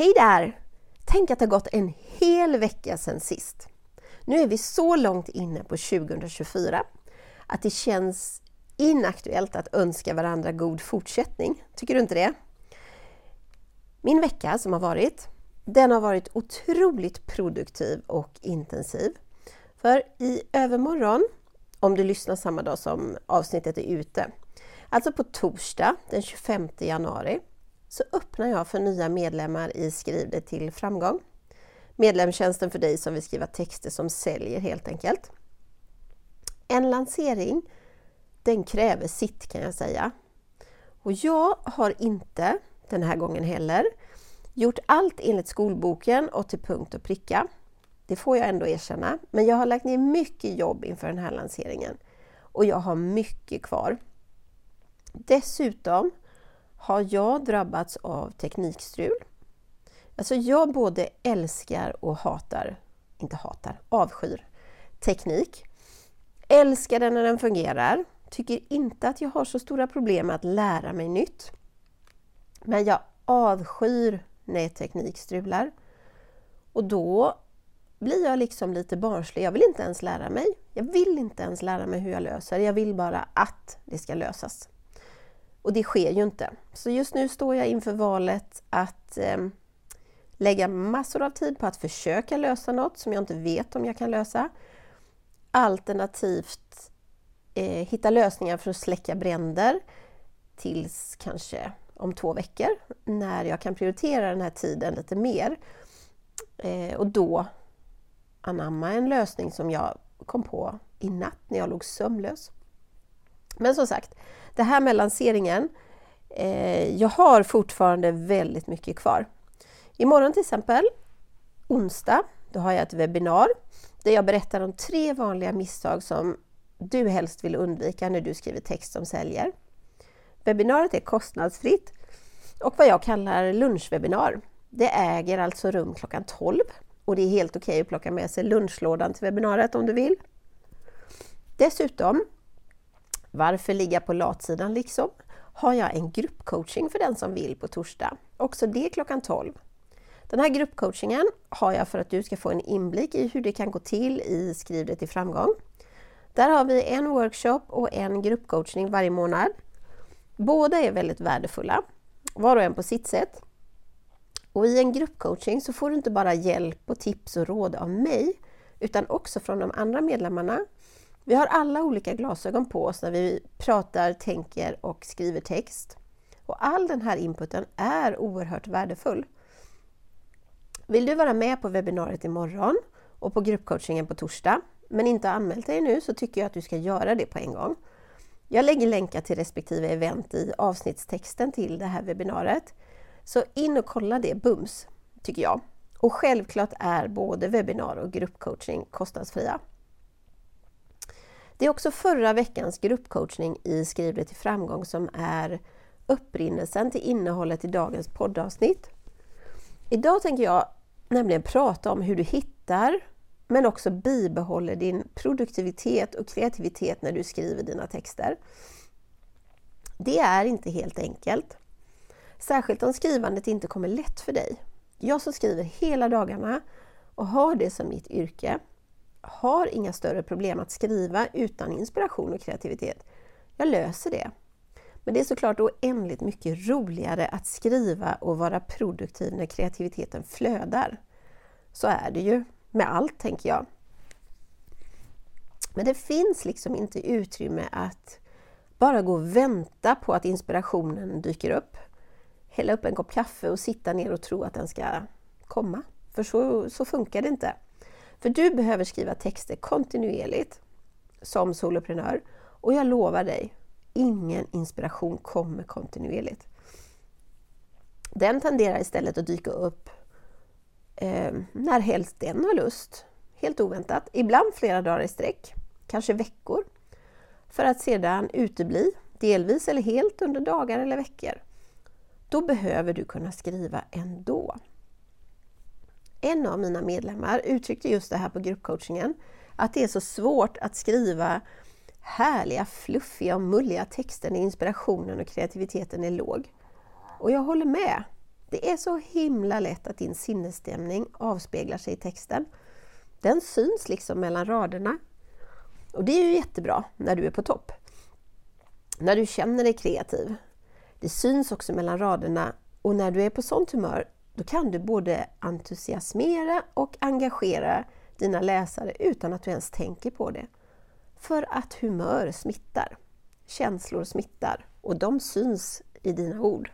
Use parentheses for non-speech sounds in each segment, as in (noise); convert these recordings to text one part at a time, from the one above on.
Hej där! Tänk att det har gått en hel vecka sedan sist. Nu är vi så långt inne på 2024 att det känns inaktuellt att önska varandra god fortsättning. Tycker du inte det? Min vecka som har varit, den har varit otroligt produktiv och intensiv. För i övermorgon, om du lyssnar samma dag som avsnittet är ute, alltså på torsdag den 25 januari, så öppnar jag för nya medlemmar i Skriv det till framgång. Medlemstjänsten för dig som vill skriva texter som säljer helt enkelt. En lansering, den kräver sitt kan jag säga. Och jag har inte, den här gången heller, gjort allt enligt skolboken och till punkt och pricka. Det får jag ändå erkänna, men jag har lagt ner mycket jobb inför den här lanseringen och jag har mycket kvar. Dessutom har jag drabbats av teknikstrul. Alltså jag både älskar och hatar, inte hatar, avskyr teknik. Älskar den när den fungerar, tycker inte att jag har så stora problem med att lära mig nytt. Men jag avskyr när teknik strular. Och då blir jag liksom lite barnslig. Jag vill inte ens lära mig. Jag vill inte ens lära mig hur jag löser. Jag vill bara att det ska lösas. Och det sker ju inte. Så just nu står jag inför valet att eh, lägga massor av tid på att försöka lösa något som jag inte vet om jag kan lösa. Alternativt eh, hitta lösningar för att släcka bränder tills kanske om två veckor när jag kan prioritera den här tiden lite mer. Eh, och då anamma en lösning som jag kom på i natt när jag låg sömnlös. Men som sagt, det här med lanseringen, eh, jag har fortfarande väldigt mycket kvar. Imorgon till exempel, onsdag, då har jag ett webbinar där jag berättar om tre vanliga misstag som du helst vill undvika när du skriver text som säljer. Webbinariet är kostnadsfritt och vad jag kallar lunchwebbinar. Det äger alltså rum klockan 12 och det är helt okej okay att plocka med sig lunchlådan till webbinariet om du vill. Dessutom varför ligga på latsidan liksom? Har jag en gruppcoaching för den som vill på torsdag. Också det klockan 12. Den här gruppcoachingen har jag för att du ska få en inblick i hur det kan gå till i Skriv det till framgång. Där har vi en workshop och en gruppcoachning varje månad. Båda är väldigt värdefulla, var och en på sitt sätt. Och I en gruppcoaching så får du inte bara hjälp och tips och råd av mig, utan också från de andra medlemmarna vi har alla olika glasögon på oss när vi pratar, tänker och skriver text. Och all den här inputen är oerhört värdefull. Vill du vara med på webbinariet imorgon och på gruppcoachingen på torsdag, men inte har anmält dig nu så tycker jag att du ska göra det på en gång. Jag lägger länkar till respektive event i avsnittstexten till det här webbinariet. Så in och kolla det bums, tycker jag. Och självklart är både webbinar och gruppcoaching kostnadsfria. Det är också förra veckans gruppcoachning i Skriv det till framgång som är upprinnelsen till innehållet i dagens poddavsnitt. Idag tänker jag nämligen prata om hur du hittar men också bibehåller din produktivitet och kreativitet när du skriver dina texter. Det är inte helt enkelt. Särskilt om skrivandet inte kommer lätt för dig. Jag som skriver hela dagarna och har det som mitt yrke har inga större problem att skriva utan inspiration och kreativitet. Jag löser det. Men det är såklart oändligt mycket roligare att skriva och vara produktiv när kreativiteten flödar. Så är det ju med allt, tänker jag. Men det finns liksom inte utrymme att bara gå och vänta på att inspirationen dyker upp. Hälla upp en kopp kaffe och sitta ner och tro att den ska komma. För så, så funkar det inte. För du behöver skriva texter kontinuerligt som soloprenör och jag lovar dig, ingen inspiration kommer kontinuerligt. Den tenderar istället att dyka upp eh, när helst den har lust. Helt oväntat, ibland flera dagar i sträck, kanske veckor, för att sedan utebli, delvis eller helt under dagar eller veckor. Då behöver du kunna skriva ändå. En av mina medlemmar uttryckte just det här på gruppcoachingen, att det är så svårt att skriva härliga, fluffiga och mulliga texter när inspirationen och kreativiteten är låg. Och jag håller med. Det är så himla lätt att din sinnesstämning avspeglar sig i texten. Den syns liksom mellan raderna. Och det är ju jättebra när du är på topp. När du känner dig kreativ. Det syns också mellan raderna och när du är på sånt humör då kan du både entusiasmera och engagera dina läsare utan att du ens tänker på det. För att humör smittar. Känslor smittar och de syns i dina ord.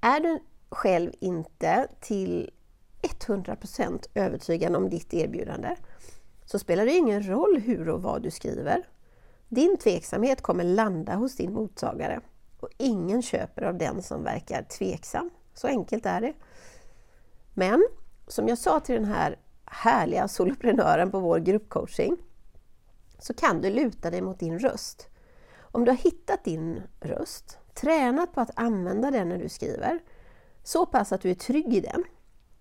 Är du själv inte till 100% övertygad om ditt erbjudande så spelar det ingen roll hur och vad du skriver. Din tveksamhet kommer landa hos din mottagare och ingen köper av den som verkar tveksam. Så enkelt är det. Men som jag sa till den här härliga soloprenören på vår gruppcoaching så kan du luta dig mot din röst. Om du har hittat din röst, tränat på att använda den när du skriver, så pass att du är trygg i den,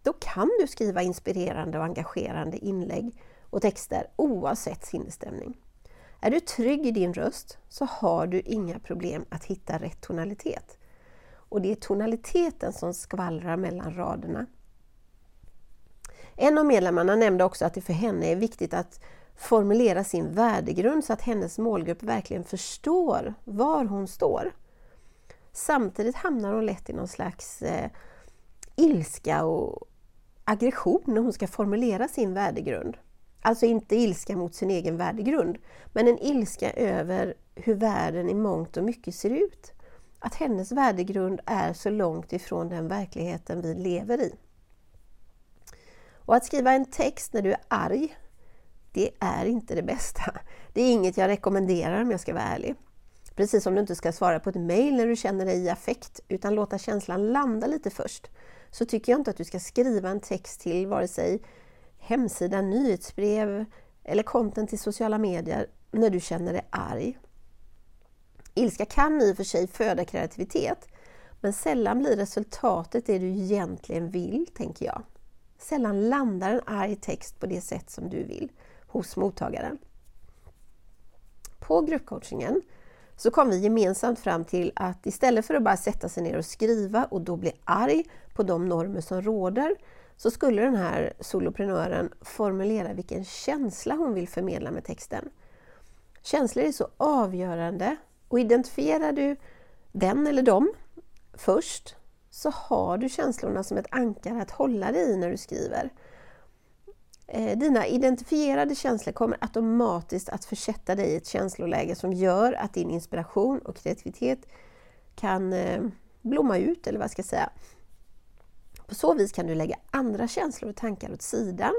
då kan du skriva inspirerande och engagerande inlägg och texter oavsett sinnesstämning. Är du trygg i din röst så har du inga problem att hitta rätt tonalitet. Och det är tonaliteten som skvallrar mellan raderna. En av medlemmarna nämnde också att det för henne är viktigt att formulera sin värdegrund så att hennes målgrupp verkligen förstår var hon står. Samtidigt hamnar hon lätt i någon slags eh, ilska och aggression när hon ska formulera sin värdegrund. Alltså inte ilska mot sin egen värdegrund, men en ilska över hur världen i mångt och mycket ser ut. Att hennes värdegrund är så långt ifrån den verkligheten vi lever i. Och att skriva en text när du är arg, det är inte det bästa. Det är inget jag rekommenderar om jag ska vara ärlig. Precis som du inte ska svara på ett mejl när du känner dig i affekt, utan låta känslan landa lite först, så tycker jag inte att du ska skriva en text till vare sig hemsida, nyhetsbrev eller content i sociala medier när du känner dig arg. Ilska kan i och för sig föda kreativitet, men sällan blir resultatet det du egentligen vill, tänker jag. Sällan landar en arg text på det sätt som du vill hos mottagaren. På gruppcoachingen så kom vi gemensamt fram till att istället för att bara sätta sig ner och skriva och då bli arg på de normer som råder, så skulle den här soloprenören formulera vilken känsla hon vill förmedla med texten. Känslor är så avgörande och identifierar du den eller dem först så har du känslorna som ett ankare att hålla dig i när du skriver. Eh, dina identifierade känslor kommer automatiskt att försätta dig i ett känsloläge som gör att din inspiration och kreativitet kan eh, blomma ut, eller vad jag ska säga. På så vis kan du lägga andra känslor och tankar åt sidan,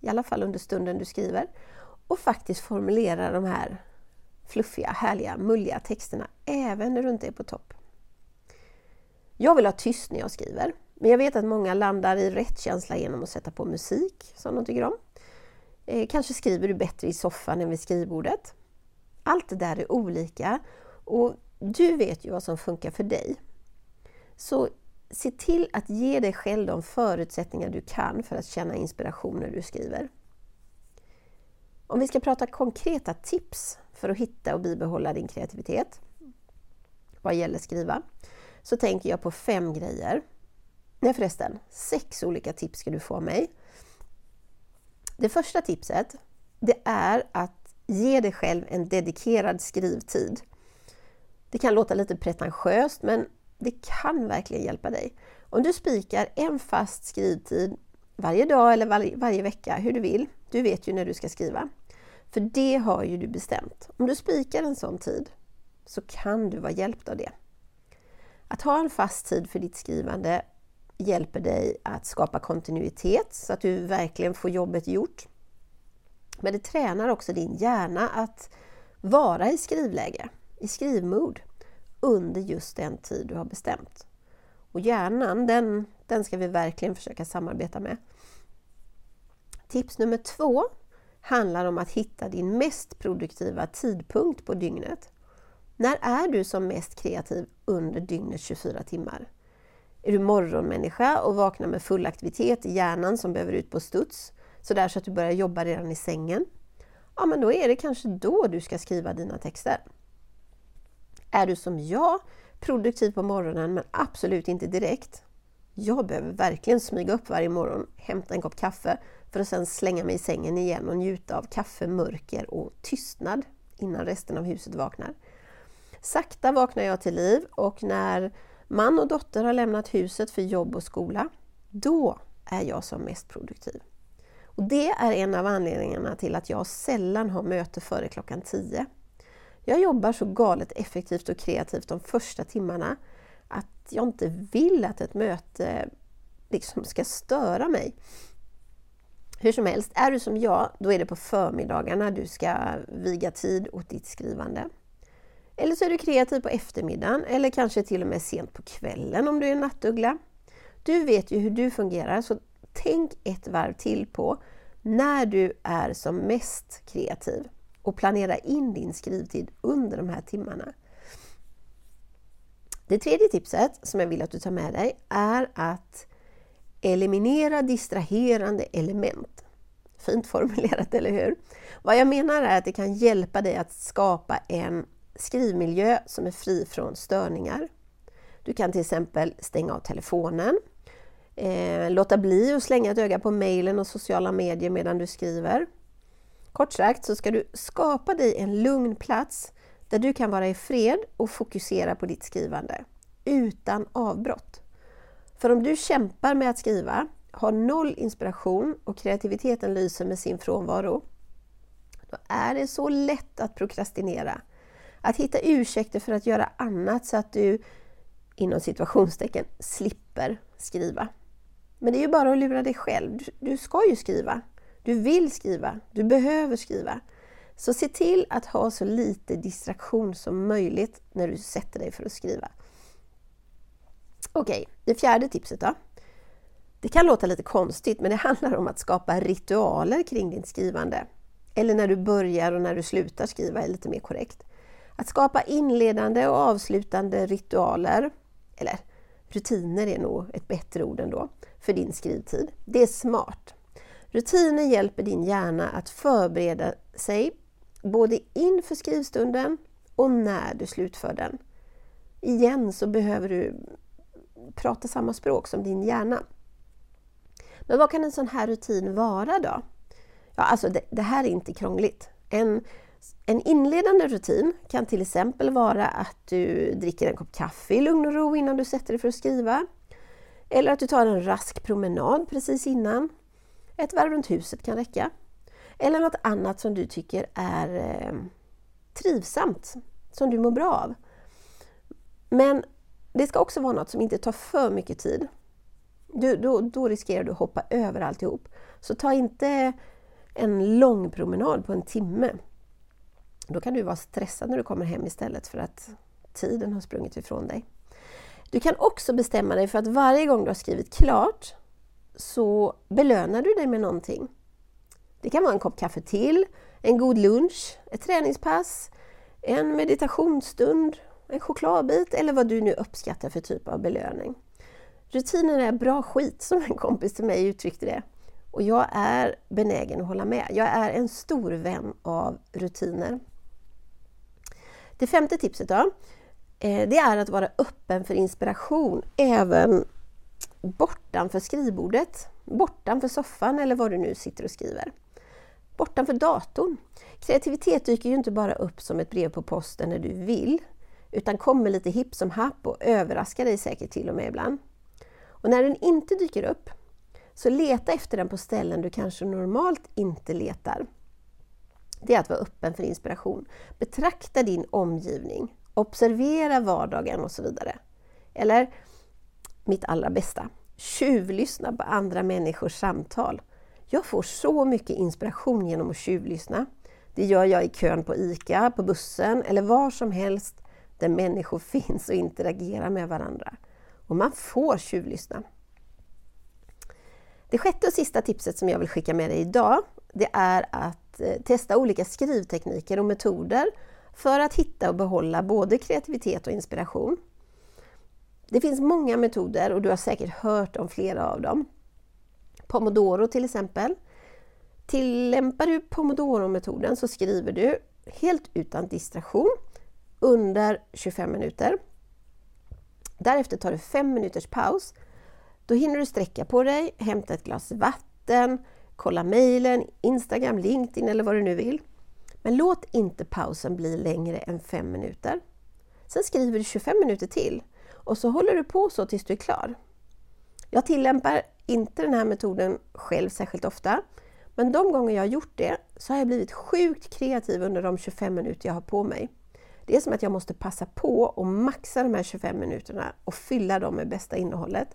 i alla fall under stunden du skriver, och faktiskt formulera de här fluffiga, härliga, mulliga texterna även när du inte är på topp. Jag vill ha tyst när jag skriver, men jag vet att många landar i rätt känsla genom att sätta på musik som de tycker om. Eh, kanske skriver du bättre i soffan än vid skrivbordet. Allt det där är olika och du vet ju vad som funkar för dig. Så se till att ge dig själv de förutsättningar du kan för att känna inspiration när du skriver. Om vi ska prata konkreta tips för att hitta och bibehålla din kreativitet vad gäller skriva, så tänker jag på fem grejer. Nej förresten, sex olika tips ska du få av mig. Det första tipset, det är att ge dig själv en dedikerad skrivtid. Det kan låta lite pretentiöst, men det kan verkligen hjälpa dig. Om du spikar en fast skrivtid varje dag eller varje, varje vecka, hur du vill. Du vet ju när du ska skriva. För det har ju du bestämt. Om du spikar en sån tid så kan du vara hjälpt av det. Att ha en fast tid för ditt skrivande hjälper dig att skapa kontinuitet så att du verkligen får jobbet gjort. Men det tränar också din hjärna att vara i skrivläge, i skrivmod, under just den tid du har bestämt. Och hjärnan, den, den ska vi verkligen försöka samarbeta med. Tips nummer två handlar om att hitta din mest produktiva tidpunkt på dygnet. När är du som mest kreativ under dygnets 24 timmar? Är du morgonmänniska och vaknar med full aktivitet i hjärnan som behöver ut på studs, sådär så att du börjar jobba redan i sängen? Ja, men då är det kanske då du ska skriva dina texter. Är du som jag, produktiv på morgonen men absolut inte direkt. Jag behöver verkligen smyga upp varje morgon, hämta en kopp kaffe för att sedan slänga mig i sängen igen och njuta av kaffe, mörker och tystnad innan resten av huset vaknar. Sakta vaknar jag till liv och när man och dotter har lämnat huset för jobb och skola, då är jag som mest produktiv. Och Det är en av anledningarna till att jag sällan har möte före klockan 10. Jag jobbar så galet effektivt och kreativt de första timmarna att jag inte vill att ett möte liksom ska störa mig. Hur som helst, är du som jag, då är det på förmiddagarna du ska viga tid åt ditt skrivande. Eller så är du kreativ på eftermiddagen eller kanske till och med sent på kvällen om du är en nattuggla. Du vet ju hur du fungerar så tänk ett varv till på när du är som mest kreativ och planera in din skrivtid under de här timmarna. Det tredje tipset som jag vill att du tar med dig är att eliminera distraherande element. Fint formulerat, eller hur? Vad jag menar är att det kan hjälpa dig att skapa en skrivmiljö som är fri från störningar. Du kan till exempel stänga av telefonen, eh, låta bli att slänga ett öga på mejlen och sociala medier medan du skriver. Kort sagt så ska du skapa dig en lugn plats där du kan vara i fred och fokusera på ditt skrivande utan avbrott. För om du kämpar med att skriva, har noll inspiration och kreativiteten lyser med sin frånvaro, då är det så lätt att prokrastinera. Att hitta ursäkter för att göra annat så att du inom situationstecken slipper skriva. Men det är ju bara att lura dig själv. Du ska ju skriva. Du vill skriva. Du behöver skriva. Så se till att ha så lite distraktion som möjligt när du sätter dig för att skriva. Okej, okay, det fjärde tipset då. Det kan låta lite konstigt men det handlar om att skapa ritualer kring ditt skrivande. Eller när du börjar och när du slutar skriva är lite mer korrekt. Att skapa inledande och avslutande ritualer, eller rutiner är nog ett bättre ord ändå, för din skrivtid. Det är smart. Rutiner hjälper din hjärna att förbereda sig både inför skrivstunden och när du slutför den. Igen så behöver du prata samma språk som din hjärna. Men vad kan en sån här rutin vara då? Ja, alltså det, det här är inte krångligt. En, en inledande rutin kan till exempel vara att du dricker en kopp kaffe i lugn och ro innan du sätter dig för att skriva. Eller att du tar en rask promenad precis innan. Ett varv runt huset kan räcka. Eller något annat som du tycker är eh, trivsamt, som du mår bra av. Men det ska också vara något som inte tar för mycket tid. Du, då, då riskerar du att hoppa över alltihop. Så ta inte en lång promenad på en timme. Då kan du vara stressad när du kommer hem istället för att tiden har sprungit ifrån dig. Du kan också bestämma dig för att varje gång du har skrivit klart så belönar du dig med någonting. Det kan vara en kopp kaffe till, en god lunch, ett träningspass, en meditationsstund, en chokladbit eller vad du nu uppskattar för typ av belöning. Rutiner är bra skit, som en kompis till mig uttryckte det. Och jag är benägen att hålla med. Jag är en stor vän av rutiner. Det femte tipset då, eh, det är att vara öppen för inspiration även bortanför skrivbordet, bortanför soffan eller vad du nu sitter och skriver. Bortanför datorn. Kreativitet dyker ju inte bara upp som ett brev på posten när du vill, utan kommer lite hipp som happ och överraskar dig säkert till och med ibland. Och när den inte dyker upp, så leta efter den på ställen du kanske normalt inte letar. Det är att vara öppen för inspiration. Betrakta din omgivning, observera vardagen och så vidare. Eller, mitt allra bästa, tjuvlyssna på andra människors samtal. Jag får så mycket inspiration genom att tjuvlyssna. Det gör jag i kön på ICA, på bussen eller var som helst där människor (laughs) finns och interagerar med varandra. Och man får tjuvlyssna. Det sjätte och sista tipset som jag vill skicka med dig idag, det är att eh, testa olika skrivtekniker och metoder för att hitta och behålla både kreativitet och inspiration. Det finns många metoder och du har säkert hört om flera av dem. Pomodoro till exempel. Tillämpar du Pomodoro-metoden så skriver du helt utan distraktion under 25 minuter. Därefter tar du 5 minuters paus. Då hinner du sträcka på dig, hämta ett glas vatten, kolla mejlen, Instagram, LinkedIn eller vad du nu vill. Men låt inte pausen bli längre än 5 minuter. Sen skriver du 25 minuter till och så håller du på så tills du är klar. Jag tillämpar inte den här metoden själv särskilt ofta, men de gånger jag har gjort det så har jag blivit sjukt kreativ under de 25 minuter jag har på mig. Det är som att jag måste passa på och maxa de här 25 minuterna och fylla dem med bästa innehållet.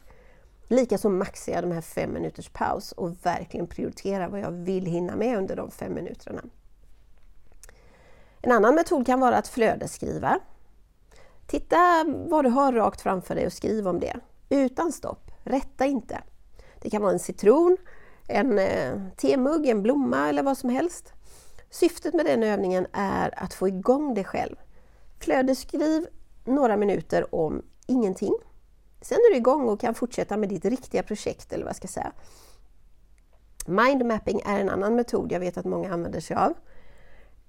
Likaså maxar jag de här 5 minuters paus och verkligen prioriterar vad jag vill hinna med under de 5 minuterna. En annan metod kan vara att flödesskriva. Titta vad du har rakt framför dig och skriv om det. Utan stopp, rätta inte. Det kan vara en citron, en eh, temugg, en blomma eller vad som helst. Syftet med den övningen är att få igång dig själv. Flödesskriv några minuter om ingenting. Sen är du igång och kan fortsätta med ditt riktiga projekt eller vad jag ska säga. Mindmapping är en annan metod jag vet att många använder sig av.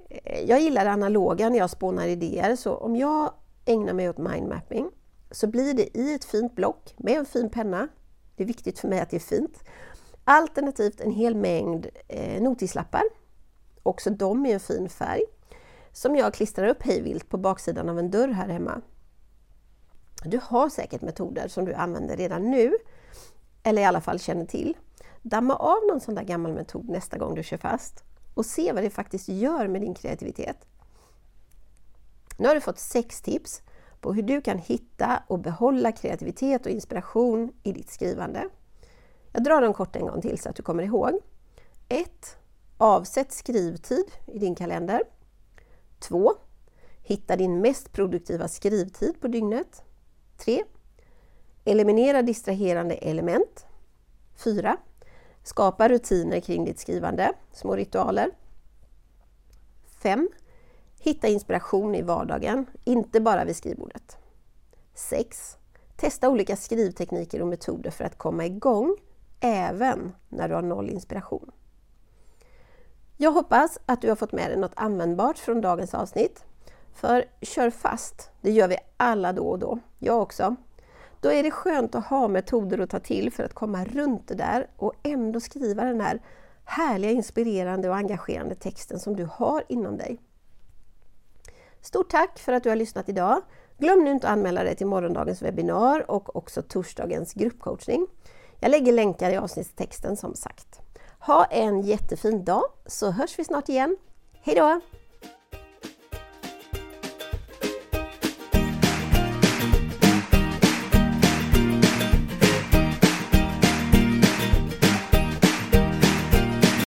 Eh, jag gillar det analoga när jag spånar idéer så om jag ägna mig åt mindmapping så blir det i ett fint block med en fin penna. Det är viktigt för mig att det är fint. Alternativt en hel mängd eh, notislappar, också de i en fin färg, som jag klistrar upp hejvilt på baksidan av en dörr här hemma. Du har säkert metoder som du använder redan nu, eller i alla fall känner till. Damma av någon sån där gammal metod nästa gång du kör fast och se vad det faktiskt gör med din kreativitet. Nu har du fått sex tips på hur du kan hitta och behålla kreativitet och inspiration i ditt skrivande. Jag drar dem kort en gång till så att du kommer ihåg. 1. Avsätt skrivtid i din kalender. 2. Hitta din mest produktiva skrivtid på dygnet. 3. Eliminera distraherande element. 4. Skapa rutiner kring ditt skrivande, små ritualer. 5. Hitta inspiration i vardagen, inte bara vid skrivbordet. 6. Testa olika skrivtekniker och metoder för att komma igång även när du har noll inspiration. Jag hoppas att du har fått med dig något användbart från dagens avsnitt. För kör fast, det gör vi alla då och då, jag också. Då är det skönt att ha metoder att ta till för att komma runt det där och ändå skriva den här härliga, inspirerande och engagerande texten som du har inom dig. Stort tack för att du har lyssnat idag. Glöm nu inte att anmäla dig till morgondagens webbinar och också torsdagens gruppcoachning. Jag lägger länkar i avsnittstexten som sagt. Ha en jättefin dag så hörs vi snart igen. Hejdå!